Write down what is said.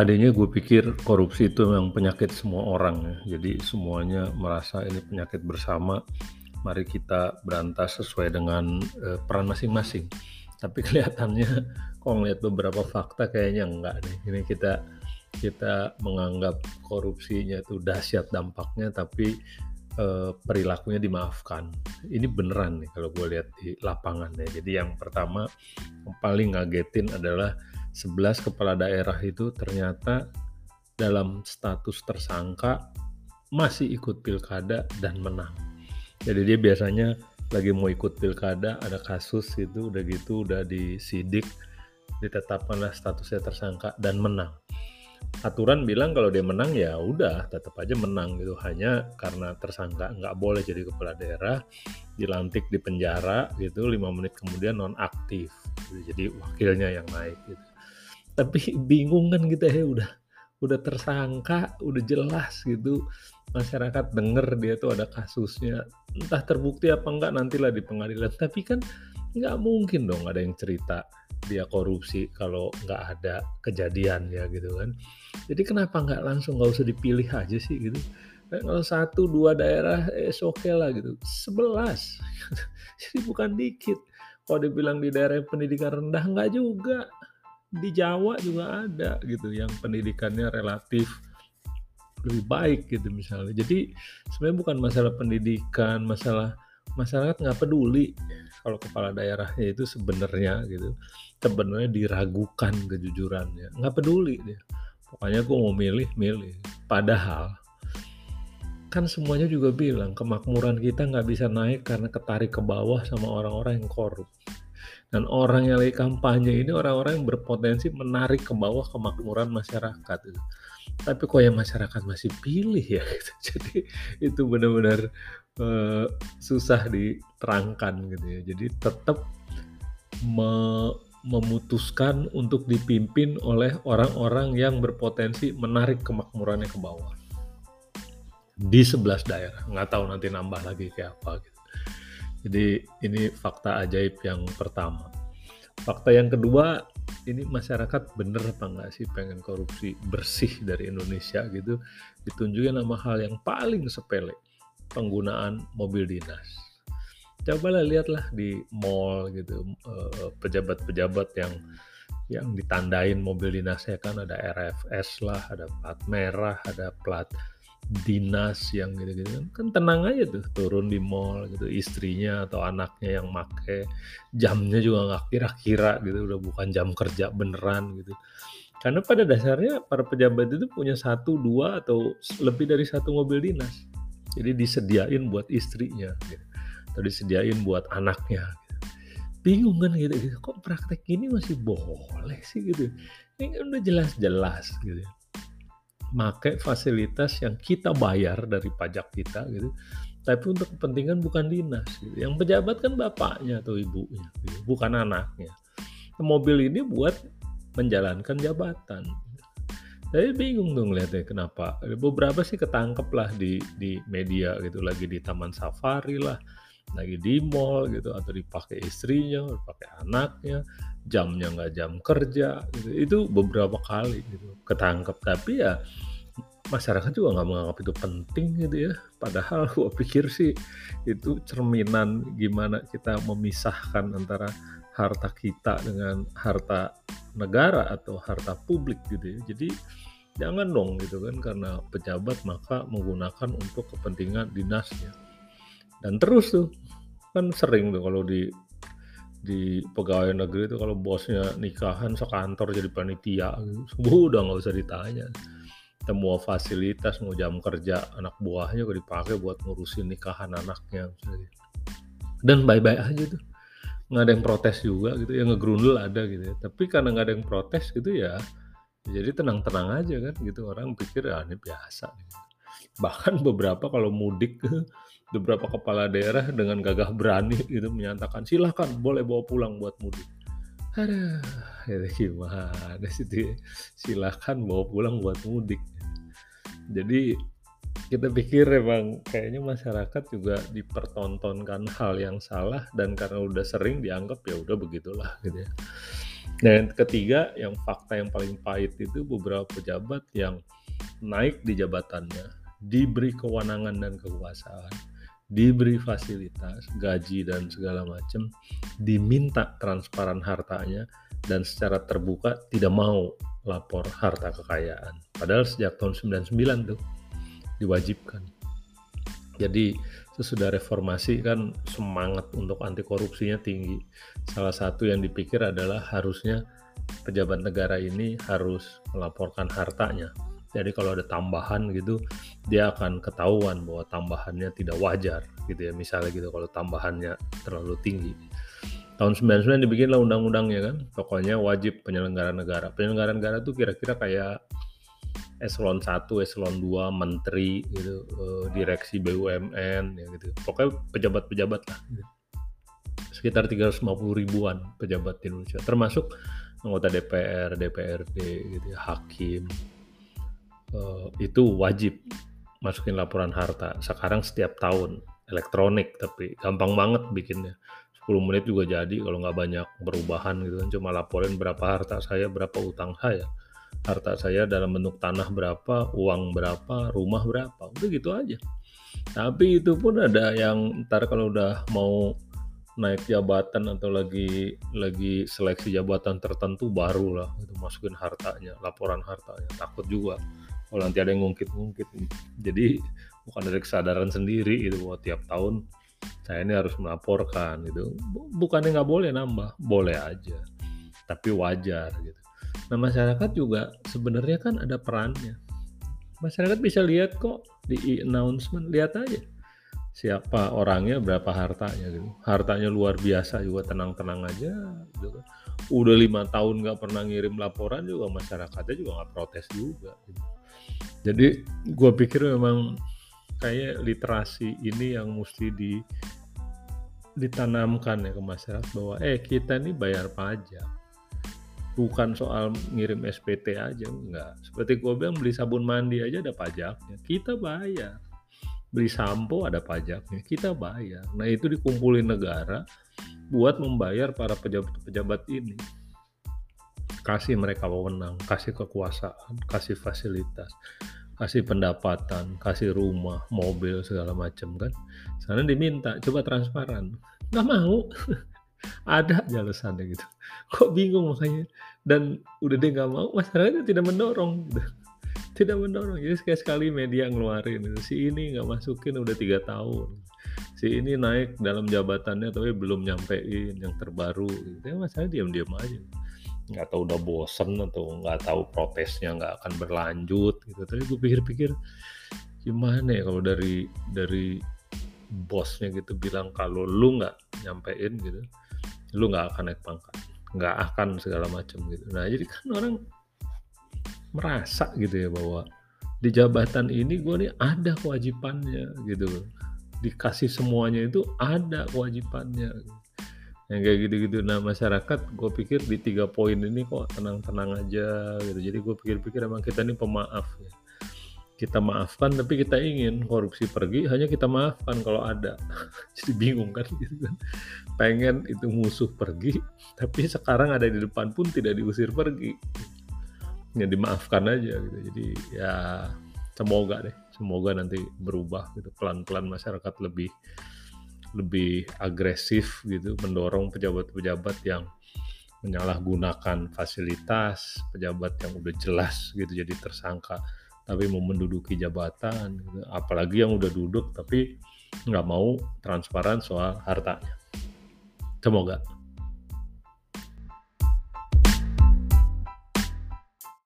tadinya gue pikir korupsi itu memang penyakit semua orang ya. Jadi semuanya merasa ini penyakit bersama. Mari kita berantas sesuai dengan uh, peran masing-masing. Tapi kelihatannya kalau ngeliat beberapa fakta kayaknya enggak nih. Ini kita kita menganggap korupsinya itu dahsyat dampaknya, tapi uh, perilakunya dimaafkan. Ini beneran nih kalau gue lihat di lapangan ya. Jadi yang pertama yang paling ngagetin adalah 11 kepala daerah itu ternyata dalam status tersangka masih ikut pilkada dan menang. Jadi dia biasanya lagi mau ikut pilkada ada kasus itu udah gitu udah disidik ditetapkanlah statusnya tersangka dan menang. Aturan bilang kalau dia menang ya udah tetap aja menang gitu hanya karena tersangka nggak boleh jadi kepala daerah dilantik di penjara gitu lima menit kemudian non aktif jadi wakilnya yang naik gitu tapi bingung kan kita ya udah udah tersangka udah jelas gitu. Masyarakat denger dia tuh ada kasusnya. Entah terbukti apa enggak nantilah di pengadilan. Tapi kan nggak mungkin dong ada yang cerita dia korupsi kalau nggak ada kejadian ya gitu kan. Jadi kenapa nggak langsung nggak usah dipilih aja sih gitu. Kalau satu dua daerah eh oke okay lah gitu. Sebelas. Jadi bukan dikit. Kalau dibilang di daerah pendidikan rendah nggak juga di Jawa juga ada gitu yang pendidikannya relatif lebih baik gitu misalnya. Jadi sebenarnya bukan masalah pendidikan, masalah masyarakat nggak peduli kalau kepala daerahnya itu sebenarnya gitu. Sebenarnya diragukan kejujurannya nggak peduli dia. Pokoknya gue mau milih milih. Padahal kan semuanya juga bilang kemakmuran kita nggak bisa naik karena ketarik ke bawah sama orang-orang yang korup dan orang yang lagi kampanye ini orang-orang yang berpotensi menarik ke bawah kemakmuran masyarakat. Gitu. Tapi kok yang masyarakat masih pilih ya, gitu. jadi itu benar-benar uh, susah diterangkan gitu ya. Jadi tetap me memutuskan untuk dipimpin oleh orang-orang yang berpotensi menarik kemakmurannya ke bawah di 11 daerah. Nggak tahu nanti nambah lagi kayak apa gitu. Jadi ini fakta ajaib yang pertama. Fakta yang kedua, ini masyarakat bener apa enggak sih pengen korupsi bersih dari Indonesia gitu. Ditunjukin sama hal yang paling sepele, penggunaan mobil dinas. Cobalah lihatlah di mall gitu, eh, pejabat-pejabat yang yang ditandain mobil dinasnya kan ada RFS lah, ada plat merah, ada plat dinas yang gitu-gitu kan, tenang aja tuh turun di mall gitu istrinya atau anaknya yang make jamnya juga nggak kira-kira gitu udah bukan jam kerja beneran gitu karena pada dasarnya para pejabat itu punya satu dua atau lebih dari satu mobil dinas jadi disediain buat istrinya gitu. atau disediain buat anaknya gitu. bingung kan gitu, gitu kok praktek ini masih boleh sih gitu ini kan udah jelas-jelas gitu pakai fasilitas yang kita bayar dari pajak kita gitu. Tapi untuk kepentingan bukan dinas gitu. yang pejabat kan bapaknya atau ibunya gitu. bukan anaknya. Mobil ini buat menjalankan jabatan. Saya bingung dong lihatnya kenapa. Beberapa sih ketangkep lah di di media gitu. Lagi di taman safari lah lagi di mall gitu atau dipakai istrinya, dipakai anaknya, jamnya nggak jam kerja gitu. Itu beberapa kali gitu ketangkep tapi ya masyarakat juga nggak menganggap itu penting gitu ya. Padahal gue pikir sih itu cerminan gimana kita memisahkan antara harta kita dengan harta negara atau harta publik gitu ya. Jadi jangan dong gitu kan karena pejabat maka menggunakan untuk kepentingan dinasnya dan terus tuh kan sering tuh kalau di di pegawai negeri itu kalau bosnya nikahan sekantor jadi panitia gitu udah nggak usah ditanya semua fasilitas mau jam kerja anak buahnya juga dipakai buat ngurusin nikahan anaknya misalnya. dan bye-bye aja tuh nggak ada yang protes juga gitu yang ngegrundel ada gitu ya tapi karena nggak ada yang protes gitu ya jadi tenang-tenang aja kan gitu orang pikir ah ini biasa gitu. bahkan beberapa kalau mudik beberapa kepala daerah dengan gagah berani itu menyatakan silahkan boleh bawa pulang buat mudik. Ada, itu gimana sih dia? Silahkan bawa pulang buat mudik. Jadi kita pikir emang kayaknya masyarakat juga dipertontonkan hal yang salah dan karena udah sering dianggap ya udah begitulah gitu ya. Dan ketiga, yang fakta yang paling pahit itu beberapa pejabat yang naik di jabatannya, diberi kewenangan dan kekuasaan, diberi fasilitas, gaji dan segala macam, diminta transparan hartanya dan secara terbuka tidak mau lapor harta kekayaan. Padahal sejak tahun 99 tuh diwajibkan. Jadi sesudah reformasi kan semangat untuk anti korupsinya tinggi. Salah satu yang dipikir adalah harusnya pejabat negara ini harus melaporkan hartanya. Jadi kalau ada tambahan gitu, dia akan ketahuan bahwa tambahannya tidak wajar gitu ya. Misalnya gitu kalau tambahannya terlalu tinggi. Tahun 99 dibikinlah undang-undangnya kan. Pokoknya wajib penyelenggara negara. Penyelenggara negara tuh kira-kira kayak eselon 1, eselon 2, menteri gitu, uh, direksi BUMN ya gitu. Pokoknya pejabat-pejabat lah gitu. Sekitar 350 ribuan pejabat di Indonesia, termasuk anggota DPR, DPRD gitu ya, hakim. Uh, itu wajib masukin laporan harta. Sekarang setiap tahun elektronik tapi gampang banget bikinnya. 10 menit juga jadi kalau nggak banyak perubahan gitu kan cuma laporin berapa harta saya berapa utang saya harta saya dalam bentuk tanah berapa, uang berapa, rumah berapa, udah gitu aja. Tapi itu pun ada yang ntar kalau udah mau naik jabatan atau lagi lagi seleksi jabatan tertentu baru lah itu masukin hartanya, laporan hartanya. Takut juga kalau nanti ada yang ngungkit-ngungkit. Jadi bukan dari kesadaran sendiri itu bahwa tiap tahun saya ini harus melaporkan gitu. Bukannya nggak boleh nambah, boleh aja. Tapi wajar gitu Nah masyarakat juga sebenarnya kan ada perannya. Masyarakat bisa lihat kok di announcement, lihat aja siapa orangnya, berapa hartanya gitu. Hartanya luar biasa juga tenang-tenang aja gitu kan. Udah lima tahun nggak pernah ngirim laporan juga masyarakatnya juga nggak protes juga. Gitu. Jadi gue pikir memang kayak literasi ini yang mesti di ditanamkan ya ke masyarakat bahwa eh kita ini bayar pajak. Bukan soal ngirim SPT aja enggak. Seperti gue bilang beli sabun mandi aja ada pajaknya. Kita bayar. Beli sampo ada pajaknya kita bayar. Nah itu dikumpulin negara buat membayar para pejabat-pejabat ini kasih mereka wewenang kasih kekuasaan kasih fasilitas kasih pendapatan kasih rumah mobil segala macam kan? Sana diminta coba transparan. Nggak mau. Ada aja alasannya gitu. Kok bingung makanya? Dan udah dia nggak mau masyarakatnya tidak mendorong. Tidak mendorong. Jadi sekali sekali media ngeluarin gitu. si ini nggak masukin udah tiga tahun. Si ini naik dalam jabatannya tapi belum nyampein yang terbaru. Gitu. Ya masalah diam-diam aja nggak tahu udah bosen atau nggak tahu protesnya nggak akan berlanjut gitu. Tapi gue pikir-pikir gimana ya kalau dari dari bosnya gitu bilang kalau lu nggak nyampein gitu lu nggak akan naik pangkat nggak akan segala macam gitu. Nah jadi kan orang merasa gitu ya bahwa di jabatan ini gue nih ada kewajibannya gitu. Dikasih semuanya itu ada kewajibannya yang kayak gitu-gitu. Nah masyarakat gue pikir di tiga poin ini kok tenang-tenang aja gitu. Jadi gue pikir-pikir emang kita ini pemaaf ya. Kita maafkan tapi kita ingin korupsi pergi hanya kita maafkan kalau ada. Jadi bingung kan gitu kan. Pengen itu musuh pergi tapi sekarang ada di depan pun tidak diusir pergi. Ya dimaafkan aja gitu. Jadi ya semoga deh. Semoga nanti berubah gitu. Pelan-pelan masyarakat lebih lebih agresif gitu mendorong pejabat-pejabat yang menyalahgunakan fasilitas pejabat yang udah jelas gitu jadi tersangka tapi mau menduduki jabatan gitu. apalagi yang udah duduk tapi nggak mau transparan soal hartanya semoga